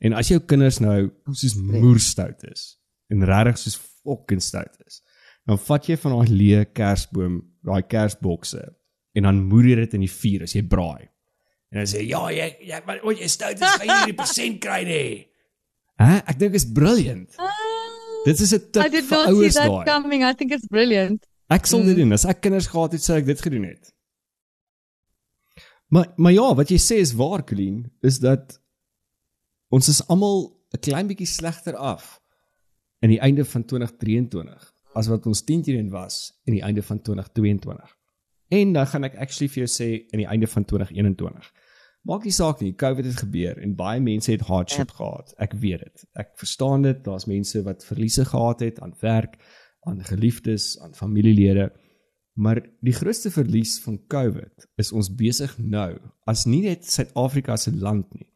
Speaker 2: En as jou kinders nou soos moerstout is en regtig soos fucking stout is, dan vat jy van daai leë kersboom, daai kersbokse en dan moer jy dit in die vuur as jy braai. En dan sê ja, jy jy maar ooit jy stout is, gaan jy nie die persent kry nie. Hæ? Ek dink is brilliant. Dit is 'n
Speaker 3: Ah, I
Speaker 2: tip
Speaker 3: did
Speaker 2: vir
Speaker 3: not see
Speaker 2: ouers
Speaker 3: that
Speaker 2: daai.
Speaker 3: coming. I think it's brilliant.
Speaker 2: Ek sal dit
Speaker 3: Mm.
Speaker 2: doen as ek kinders gehad het, sou ek dit gedoen het. Maar maar ja, wat jy sê is waar, Colleen, is dat ons is almal 'n klein bietjie slegter af in die einde van 2023 as wat ons 10 hierin was in die einde van 2022. En dan gaan ek actually vir jou sê in die einde van 2021. Maak nie saak nie, COVID het gebeur en baie mense het hardship ja. gehad. Ek weet dit. Ek verstaan dit. Daar's mense wat verliese gehad het aan werk, aan geliefdes, aan familielede. Maar die grootste verlies van COVID is ons besig nou as nie net Suid-Afrika se land nie,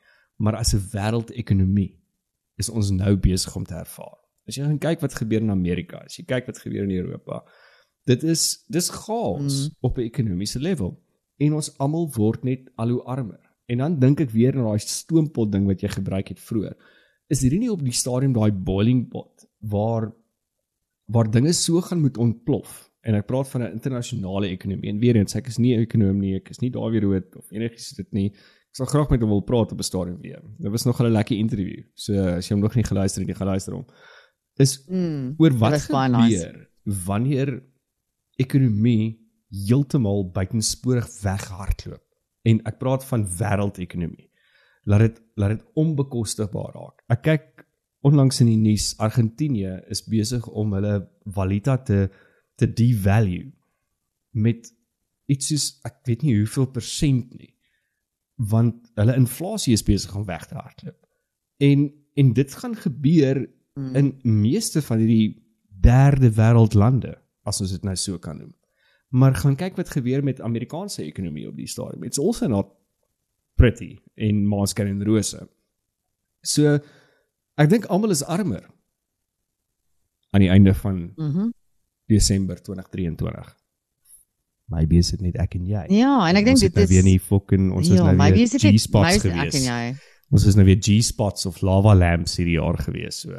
Speaker 2: maar as 'n wêreldekonomie is ons nou besig om te ervaar. As jy gaan kyk wat gebeur in Amerika, as jy kyk wat gebeur in Europa, dit is dis chaos mm. op 'n ekonomiese level en ons almal word net al hoe armer. En dan dink ek weer aan daai stoompot ding wat jy gebruik het vroeër. Is hierdie nie op die stadium daai boiling pot waar waar dinge so gaan moet ontplof. En ek praat van 'n internasionale ekonomie. En weer eens ek is nie 'n ekonom nie ek is nie daar weer rood of enigiets dit nie. Ek sal graag met hom wil praat op 'n stadium weer. Dit was nog 'n lekker interview. So as jy hom nog nie geluister het jy gaan luister hom. Is mm, oor wat gebeur nice. wanneer ekonomie heeltemal buitensporig weghardloop? En ek praat van wêreldekonomie. Laat dit laat dit onbekostigbaar raak. Ek kyk onlangs in die nuus Argentinië is besig om hulle valuta te te devalue met iets soos ek weet nie hoeveel persent nie want hulle inflasie is besig om weg te hardloop. En en dit gaan gebeur mm. in meeste van hierdie derde wêreld lande as ons dit nou so kan noem. Maar gaan kyk wat gebeur met Amerikaanse ekonomie op die stadium. It's also not pretty in Moscow en Rose. So ek dink almal is armer aan die einde van
Speaker 3: Mhm. Mm
Speaker 2: Desember 2023. Maybe is dit net ek en jy.
Speaker 3: Ja, en ek dink dit
Speaker 2: nou
Speaker 3: is
Speaker 2: weer nie fucking ons is
Speaker 3: ja,
Speaker 2: nou weer
Speaker 3: is dit net-
Speaker 2: G-spots
Speaker 3: dit ek
Speaker 2: gewees.
Speaker 3: en jy.
Speaker 2: Ons is nou weer G-spots of lava lamps hierdie jaar gewees. So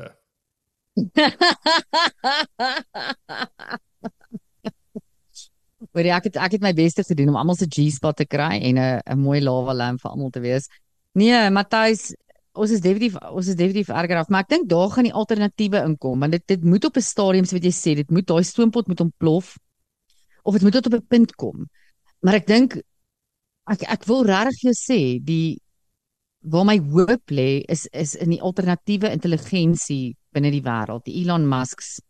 Speaker 3: Maar ek het ek het my bes te doen om almal se G-spot te kry en 'n 'n mooi lava lamp vir almal te wees. Nee, Matthys, ons is definitief ons is definitief erger af, maar ek dink daar gaan die alternatiewe inkom want dit dit moet op 'n stadium so wat jy sê, dit moet daai stoompot moet ontplof of dit moet tot op 'n punt kom. Maar ek dink ek ek wil regtig vir jou sê die waar my hoop lê is is in die alternatiewe intelligensie binne die wêreld, die Elon Musks,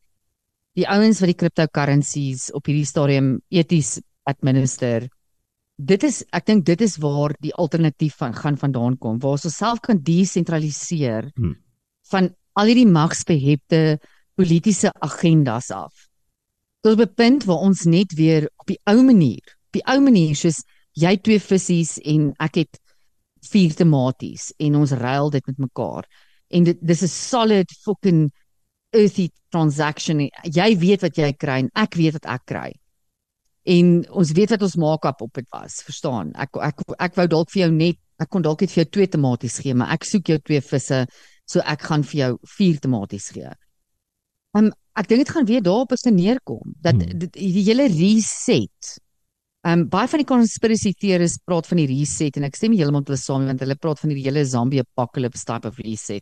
Speaker 3: die ouens wat die cryptocurrencies op hierdie stadium eties administer. Dit is ek dink dit is waar die alternatief van gaan vandaan kom, waar ons osself kan desentraliseer
Speaker 2: Hmm.
Speaker 3: van al hierdie magsbehepte politieke agendas af. Tot op 'n punt waar ons net weer op die ou manier, op die ou manier soos jy twee visse en ek het vier tomaties en ons ruil dit met mekaar. En dit dis 'n solid fucking earthy transaction. Jy weet wat jy kry en ek weet wat ek kry. En ons weet wat ons maak-up op dit was, verstaan? Ek ek ek wou dalk vir jou net ek kon dalk net vir jou twee tomaties gee, maar ek soek jou twee visse, so ek gaan vir jou vier tomaties gee. Um ek dink dit gaan weer daarop is neerkom dat
Speaker 2: Hmm.
Speaker 3: dit die hele reset. Um baie van die conspiracy theorists praat van die reset en ek stem heeltemal met hulle saam want hulle praat van die hele zombie apocalypse type of reset.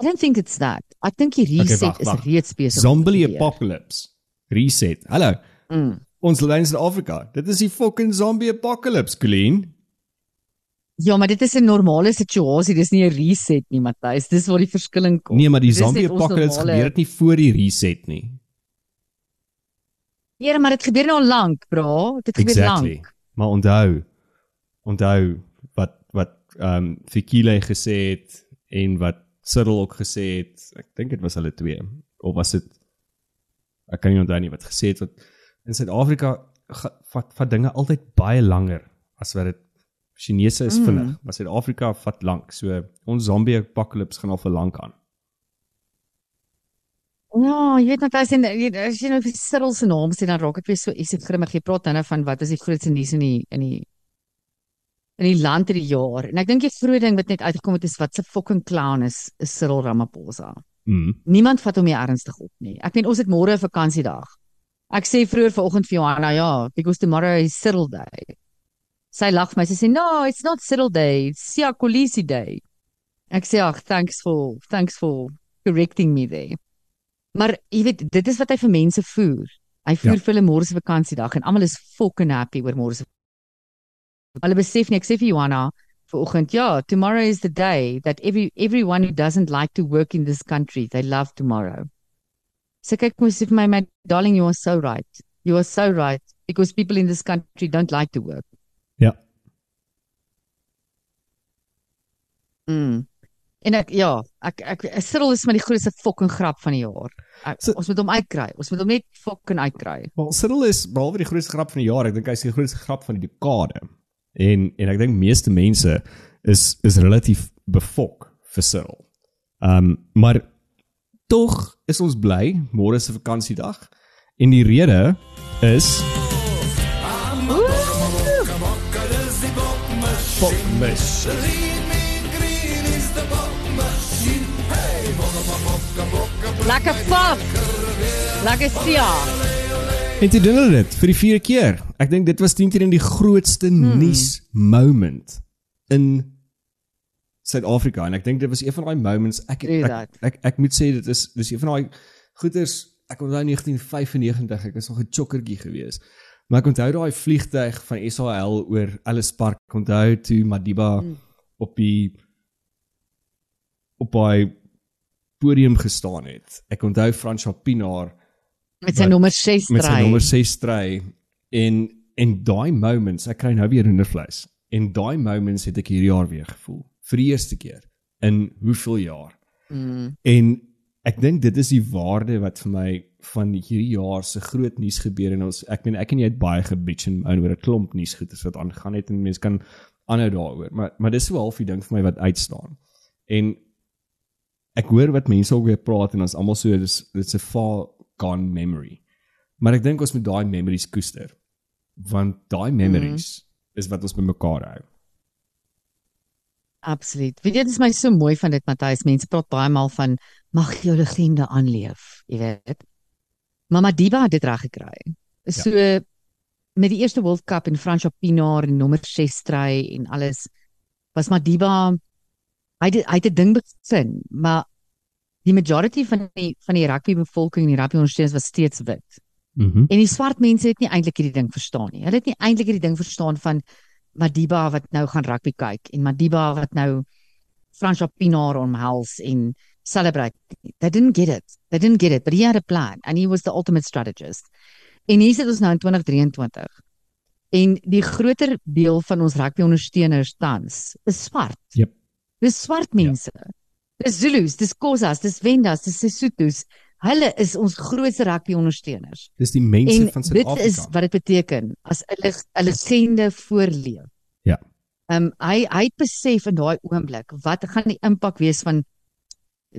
Speaker 3: I don't think it's that. Ek dink die reset
Speaker 2: wag,
Speaker 3: is
Speaker 2: wag.
Speaker 3: reeds besig.
Speaker 2: zombie apocalypse. Reset. Hallo.
Speaker 3: Mm.
Speaker 2: Ons lyn in Suid-Afrika. Dit is die fucking zombie apocalypse, Colleen.
Speaker 3: Ja, maar dit is 'n normale situasie, dis nie 'n reset nie, Matthys. Dis waar die verskilling kom.
Speaker 2: Nee, maar die zombie apocalypse
Speaker 3: normale-
Speaker 2: gebeur nie voor die reset nie.
Speaker 3: Ja, maar dit gebeur nou al lank, bra. Dit gebeur
Speaker 2: Exactly.
Speaker 3: lank.
Speaker 2: Maar onthou onthou wat wat ehm um, Fikile gesê het en wat Cyril ook gesê het. Ek dink dit was hulle twee of was dit ek kan nie onthou nie wat gesê het wat in Suid-Afrika vat vat dinge altyd baie langer as wat dit Chinese is
Speaker 3: Mm.
Speaker 2: vinnig, maar Suid-Afrika vat lank. So ons zombie apocalypse gaan al vir lank aan.
Speaker 3: Ja, jy weet Matthys en jy- as jy nou vir Cyril se naam sê dan raak ek weer so iets grimmig. Jy praat nou van wat is die grootste nuus in die in die in die land hierdie jaar. En ek dink die groot ding wat net uitgekom het is wat se fucking clown is, is Cyril Ramaphosa.
Speaker 2: Mm.
Speaker 3: Niemand vat hom nie ernstig op nie. Ek meen ons het môre 'n vakansiedag. Ek sê vroeër vanoggend vir Johanna, ja, because tomorrow is Cyril Day. Sy lag vir my. Sy sê, "No, it's not Cyril Day. It's Siya Kolisi Day." Ek sê, "Ag, thanks for thanks for correcting me there." Maar jy weet, dit is wat hy vir mense voer. Hy voer
Speaker 2: Ja.
Speaker 3: vir hulle môre se vakansiedag en almal is fucking happy oor môre se Hulle besef nie ek sê vir Johanna vanoggend, ja, tomorrow is the day that every everyone who doesn't like to work in this country, they love tomorrow. So kyk mos vir my my darling you are so right. You are so right because people in this country don't like to work.
Speaker 2: Ja.
Speaker 3: Mm. En ek ja, ek ek Cyril is my die grootste fucking grap van die jaar. Ek,
Speaker 2: So-
Speaker 3: ons moet hom uitkry. Ons moet hom net fucking uitkry.
Speaker 2: Wel, Cyril is behalwe die grootste grap van die jaar, ek dink hy's die grootste grap van die dekade. En en ek dink meeste mense is is relatief befok vir Cyril. Ehm um, maar tog is ons bly môre se vakansiedag en die rede is Bokmis.
Speaker 3: Lekker pap. Lekker sia.
Speaker 2: En toe doen hulle dit vir die vierde keer. Ek dink dit was teen teen die grootste hmm. nuus moment in Suid-Afrika. En ek dink dit was een van daai moments ek ek, ek, ek ek moet sê dit is dis een van daai goeters ek onthou 1995 ek was nog 'n chokkertjie gewees. Maar ek onthou daai vliegtyg van SAL oor Ellis Park. Onthou toe Madiba
Speaker 3: Hmm.
Speaker 2: op die op daai podium gestaan het. Ek onthou Frans Pinaar
Speaker 3: Met sy nommer 6
Speaker 2: met sy nommer 6 stry en en daai moments ek kry nou weer hoendervleis. En daai moments het ek hierdie jaar weer gevoel vir die eerste keer in hoeveel jaar
Speaker 3: Mm.
Speaker 2: en ek dink dit is die waarde wat vir my van hierdie jaar se groot nuus gebeur en ons ek meen ek en jy het baie gebitch en oor 'n klomp nuusgoeders wat aangaan het en mense kan aanhou daaroor maar maar dis so half die ding vir my wat uitstaan en ek hoor wat mense ook weer praat en ons almal so dis dit's 'n far gone memory maar ek dink ons moet daai memories koester want daai memories mm. is wat ons bymekaar hou
Speaker 3: Absoluut. Weet jy dit is my so mooi van dit Matthys. Mense praat baie maal van mag jou legende aanleef, jy weet. Maar Madiba het dit reg gekry. So ja. met die eerste World Cup en Fransjo Pinaar en nommer 6 stry en alles was Madiba hy het, hy het 'n ding begin, maar die majority van die van die rugby bevolking en die rugby ondersteuners was steeds wit.
Speaker 2: mm
Speaker 3: En die swart mense het nie eintlik hierdie ding verstaan nie. Hulle het nie eintlik hierdie ding verstaan van Madiba wat nou gaan rugby kyk en Madiba wat nou Fransjo Pinaar omhels en celebrate. They didn't get it. They didn't get it, but he had a plan and he was the ultimate strategist. En hier sit ons nou in 2023. En die groter deel van ons rugby ondersteuners tans is swart.
Speaker 2: Yep.
Speaker 3: Dis swart mense. Ja. Dis Zulus, dis Khoisas, dis Vendas, dis Sesotho's. Hulle is ons grootste rugby ondersteuners.
Speaker 2: dis die mense
Speaker 3: En
Speaker 2: van
Speaker 3: dit
Speaker 2: Suid-Afrika
Speaker 3: is wat dit beteken as 'n leg- 'n legende voorleef.
Speaker 2: Ja.
Speaker 3: Ehm um, hy hy het besef in daai oomblik wat gaan die impak wees van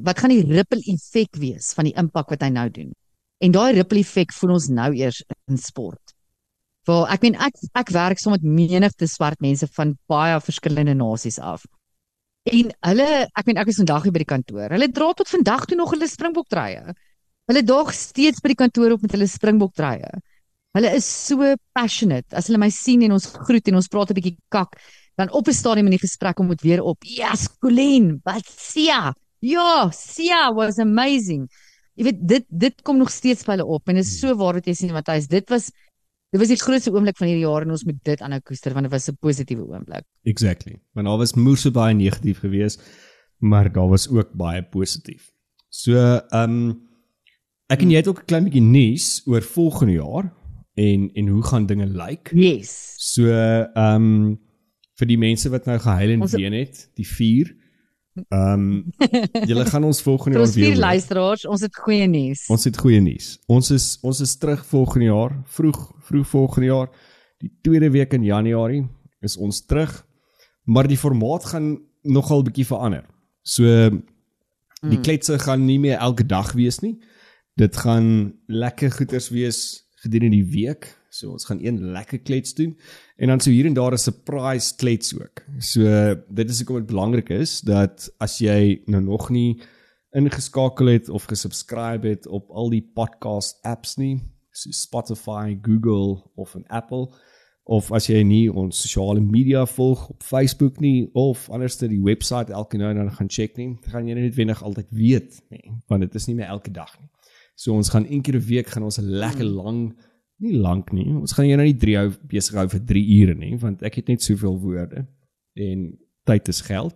Speaker 3: wat gaan die ripple effek wees van die impak wat hy nou doen. En daai ripple effek voel ons nou eers in sport. Waar ek meen ek ek werk saam met menigte swart mense van baie verskillende nasies af. En hulle, ek meen ek is vandag hier by die kantoor. Hulle dra tot vandag toe nog hulle springbok treie. Hulle daag steeds by die kantoor op met hulle springbok treie. Hulle is so passionate. As hulle my sien en ons groet en ons praat 'n bietjie kak, dan op 'n stadium in die gesprek om dit weer op. Yes, Colleen, but Sia. Ja, Sia was amazing. Jy weet dit dit kom nog steeds by hulle op en is so waar wat jy sê Matthys. Dit was dit was die grootste oomblik van hierdie jaar en ons moet dit aanhou koester want dit was 'n positiewe oomblik.
Speaker 2: Exactly. Want daar was moer so baie negatief geweest, maar daar was ook baie positief. So, ehm um, ek en jy het ook 'n klein bietjie nuus oor volgende jaar en en hoe gaan dinge lyk.
Speaker 3: Yes.
Speaker 2: So, ehm um, vir die mense wat nou gehuil en ween het, die 4 Ehm um, (laughs) julle gaan ons volgende jaar
Speaker 3: ons vier
Speaker 2: weer
Speaker 3: luisteraars, ons het goeie nuus.
Speaker 2: Ons het goeie nuus. Ons is ons is terug volgende jaar, vroeg vroeg volgende jaar. Die tweede week in Januarie is ons terug. Maar die formaat gaan nogal bietjie verander. So die
Speaker 3: Mm.
Speaker 2: kletse gaan nie meer elke dag wees nie. Dit gaan lekker goeters wees gedurende die week. So ons gaan een lekker klets doen en dan so hier en daar 'n surprise klets ook. So dit is hoekom dit belangrik is dat as jy nou nog nie ingeskakel het of gesubscribe het op al die podcast apps nie, so Spotify, Google of 'n Apple of as jy nie ons sosiale media volg op Facebook nie of anderste die webwerf elke nou en dan gaan check nie, gaan jy net wenig altyd weet nie, want dit is nie meer elke dag nie. So ons gaan een keer 'n week gaan ons 'n lekker lang nie lank nie. Ons gaan jou nou nie 3 hou besig hou vir 3 ure nie, want ek het net soveel woorde en tyd is geld.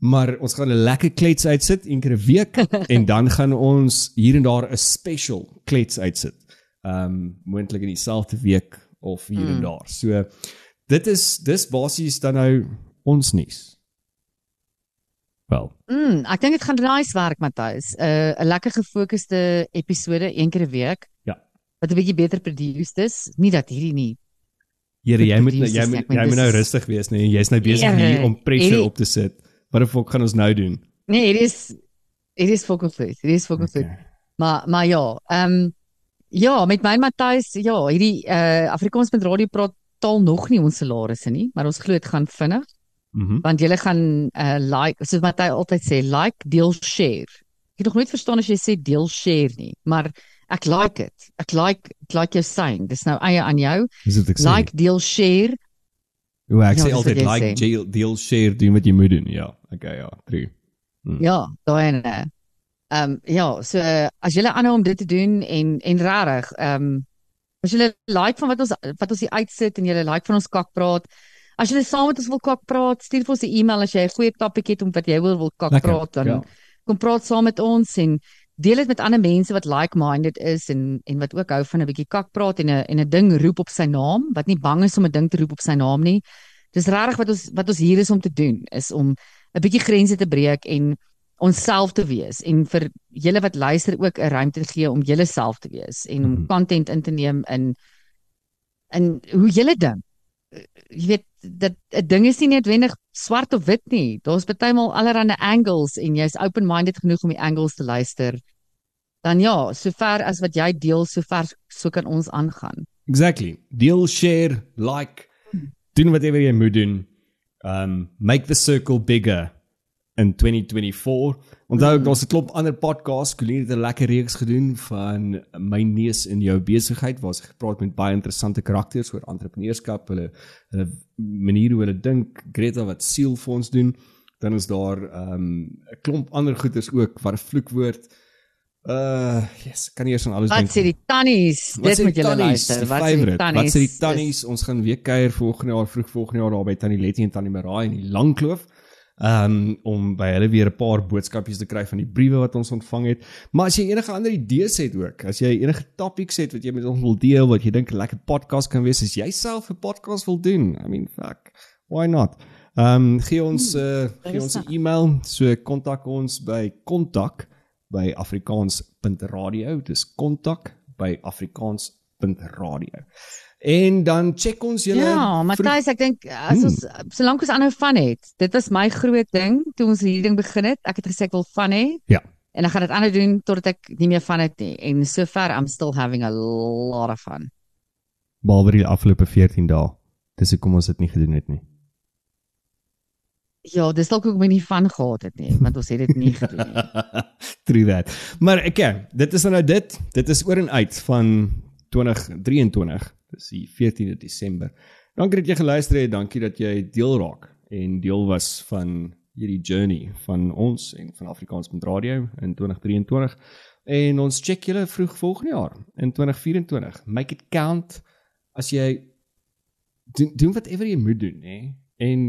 Speaker 2: Maar ons gaan 'n lekker klets uitsit een keer 'n week (laughs) en dan gaan ons hier en daar 'n special klets uitsit. Ehm um, moontlik in dieselfde week of hier mm. en daar. So dit is dis basies dan nou ons nuus. Wel.
Speaker 3: Mm, ek dink dit gaan nice werk Matthys. 'n uh, 'n lekker gefokusde episode een keer 'n week.
Speaker 2: Ja.
Speaker 3: Wat 'n bietjie beter produced is. Nie dat hierdie nie
Speaker 2: Here, jy moet jy moet jy moet nou rustig wees, nee. Jy's nou besig hier om pressure hierdie, op te sit. Wat of wat gaan ons nou doen?
Speaker 3: Nee, dit is dit is fokus. Dit is fokus. Okay. Maar maar ja, ehm um, ja, met my Matthys, ja, hierdie uh Afrikaans met radio praat taal nog nie ons salarisse nie, maar ons glo dit gaan vinnig. Mhm. Mm want jy gaan uh like, soos wat hy altyd sê, like, deel, share. Ek het nog nooit verstaan as jy sê deel, share nie, maar ek like dit. Ek like ek like jou saying. Dis nou eie aan jou. Like, deel, share.
Speaker 2: Ja, ek ja, sê altyd like, deel, deel, share, doen wat jy moet doen. Ja, okay, ja, true.
Speaker 3: Hmm. Ja, daai en ehm um, ja, so as jy aanhou om dit te doen en en regtig, ehm um, as jy like van wat ons wat ons hier uitsit en jy like van ons kak praat, As jy saam met ons wil kak praat, stuur vir ons 'n e-mail as jy 'n goeie topik het om wat jy wil wil kak Lekker, praat dan ja. kom praat saam met ons en deel dit met ander mense wat like-minded is en en wat ook hou van 'n bietjie kak praat en 'n en 'n ding roep op sy naam, wat nie bang is om 'n ding te roep op sy naam nie. Dis regtig wat ons wat ons hier is om te doen, is om 'n bietjie grense te breek en onsself te wees en vir julle wat luister ook 'n ruimte te gee om julleself te wees en om mm -hmm. content in te neem in in hoe julle dink jy weet dat 'n ding is nie noodwendig swart of wit nie. Daar's baie maal allerlei angles en jy's open-minded genoeg om die angles te luister. Dan ja, sover as wat jy deel, sover so kan ons aangaan.
Speaker 2: Exactly. Deel, share, like, doen whatever jy moet doen. Um make the circle bigger in 2024. Onthou mm. daar's 'n klop ander podcasts, Colleen het 'n lekker reeks gedoen van my neus in jou besigheid waar sy gepraat met baie interessante karakters oor entrepreneurskap, hulle hulle maniere hoe hulle dink, Greta wat siel vir ons doen. Dan is daar 'n um, klomp ander goeders ook wat 'n vloekwoord Uh, yes, kan nie eens aan alles
Speaker 3: dink. Wat sê die tannies? Dit moet julle luister.
Speaker 2: Wat sê die tannies? Wat sê die tannies? Ons gaan weer kuier volgende jaar, vroeg volgende jaar daar by Tannie Letty en Tannie Marai in die Langkloof um om by hulle weer 'n paar boodskapies te kry van die briewe wat ons ontvang het. Maar as jy enige ander idees het ook, as jy enige topics het wat jy met ons wil deel, wat jy dink 'n lekker podcast kan wees, as jy self 'n podcast wil doen, I mean, fuck, why not? Um gee ons uh gee ons 'n e-mail, so kontak ons by kontak by afrikaans.radio. Dis kontak by afrikaans.radio. En dan check ons julle
Speaker 3: Ja, Matthys, ek dink as hmm. ons solank ons aanhou van het. Dit was my groot ding toe ons hierdie ding begin het. Ek het gesê ek wil van hê.
Speaker 2: Ja.
Speaker 3: En ek gaan dit aanhou doen totdat ek nie meer van het nie. En sover I'm still having a lot of fun.
Speaker 2: Behalwe die afgelope 14 dae. Dis hoekom ons dit nie gedoen het nie.
Speaker 3: Ja, dis dalk ook my nie van gehad het nie, want ons het dit nie gedoen nie. (laughs)
Speaker 2: True that. Maar ek okay, dit is nou dit. Dit is oor en uit van 2023. Dis die 14de Desember. Dankie dat jy geluister het. Dankie dat jy deel raak en deel was van hierdie journey van ons en van Afrikaans met radio in 2023. En ons check julle vroeg volgende jaar in 2024. Make it count as jy doen, doen whatever jy moet doen, hè. En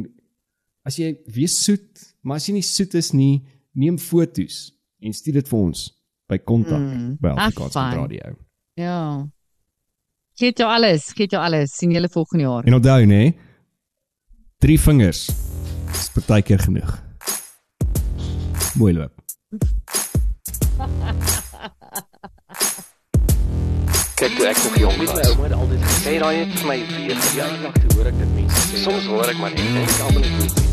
Speaker 2: as jy wees soet, maar as jy nie soet is nie, neem fotos en stuur dit vir ons by kontak mm, by Afrikaans met radio.
Speaker 3: Ja. Gee jou alles, gee jou alles. sien julle volgende jaar.
Speaker 2: En onthou nê, drie vingers is baie keer genoeg. Mooi loop.
Speaker 1: Kyk toe ek nog jong was. My ouma altyd gesê daai het vir my weer verjaardag toe hoor ek dit mense sê. Soms hoor ek maar net en ek almal net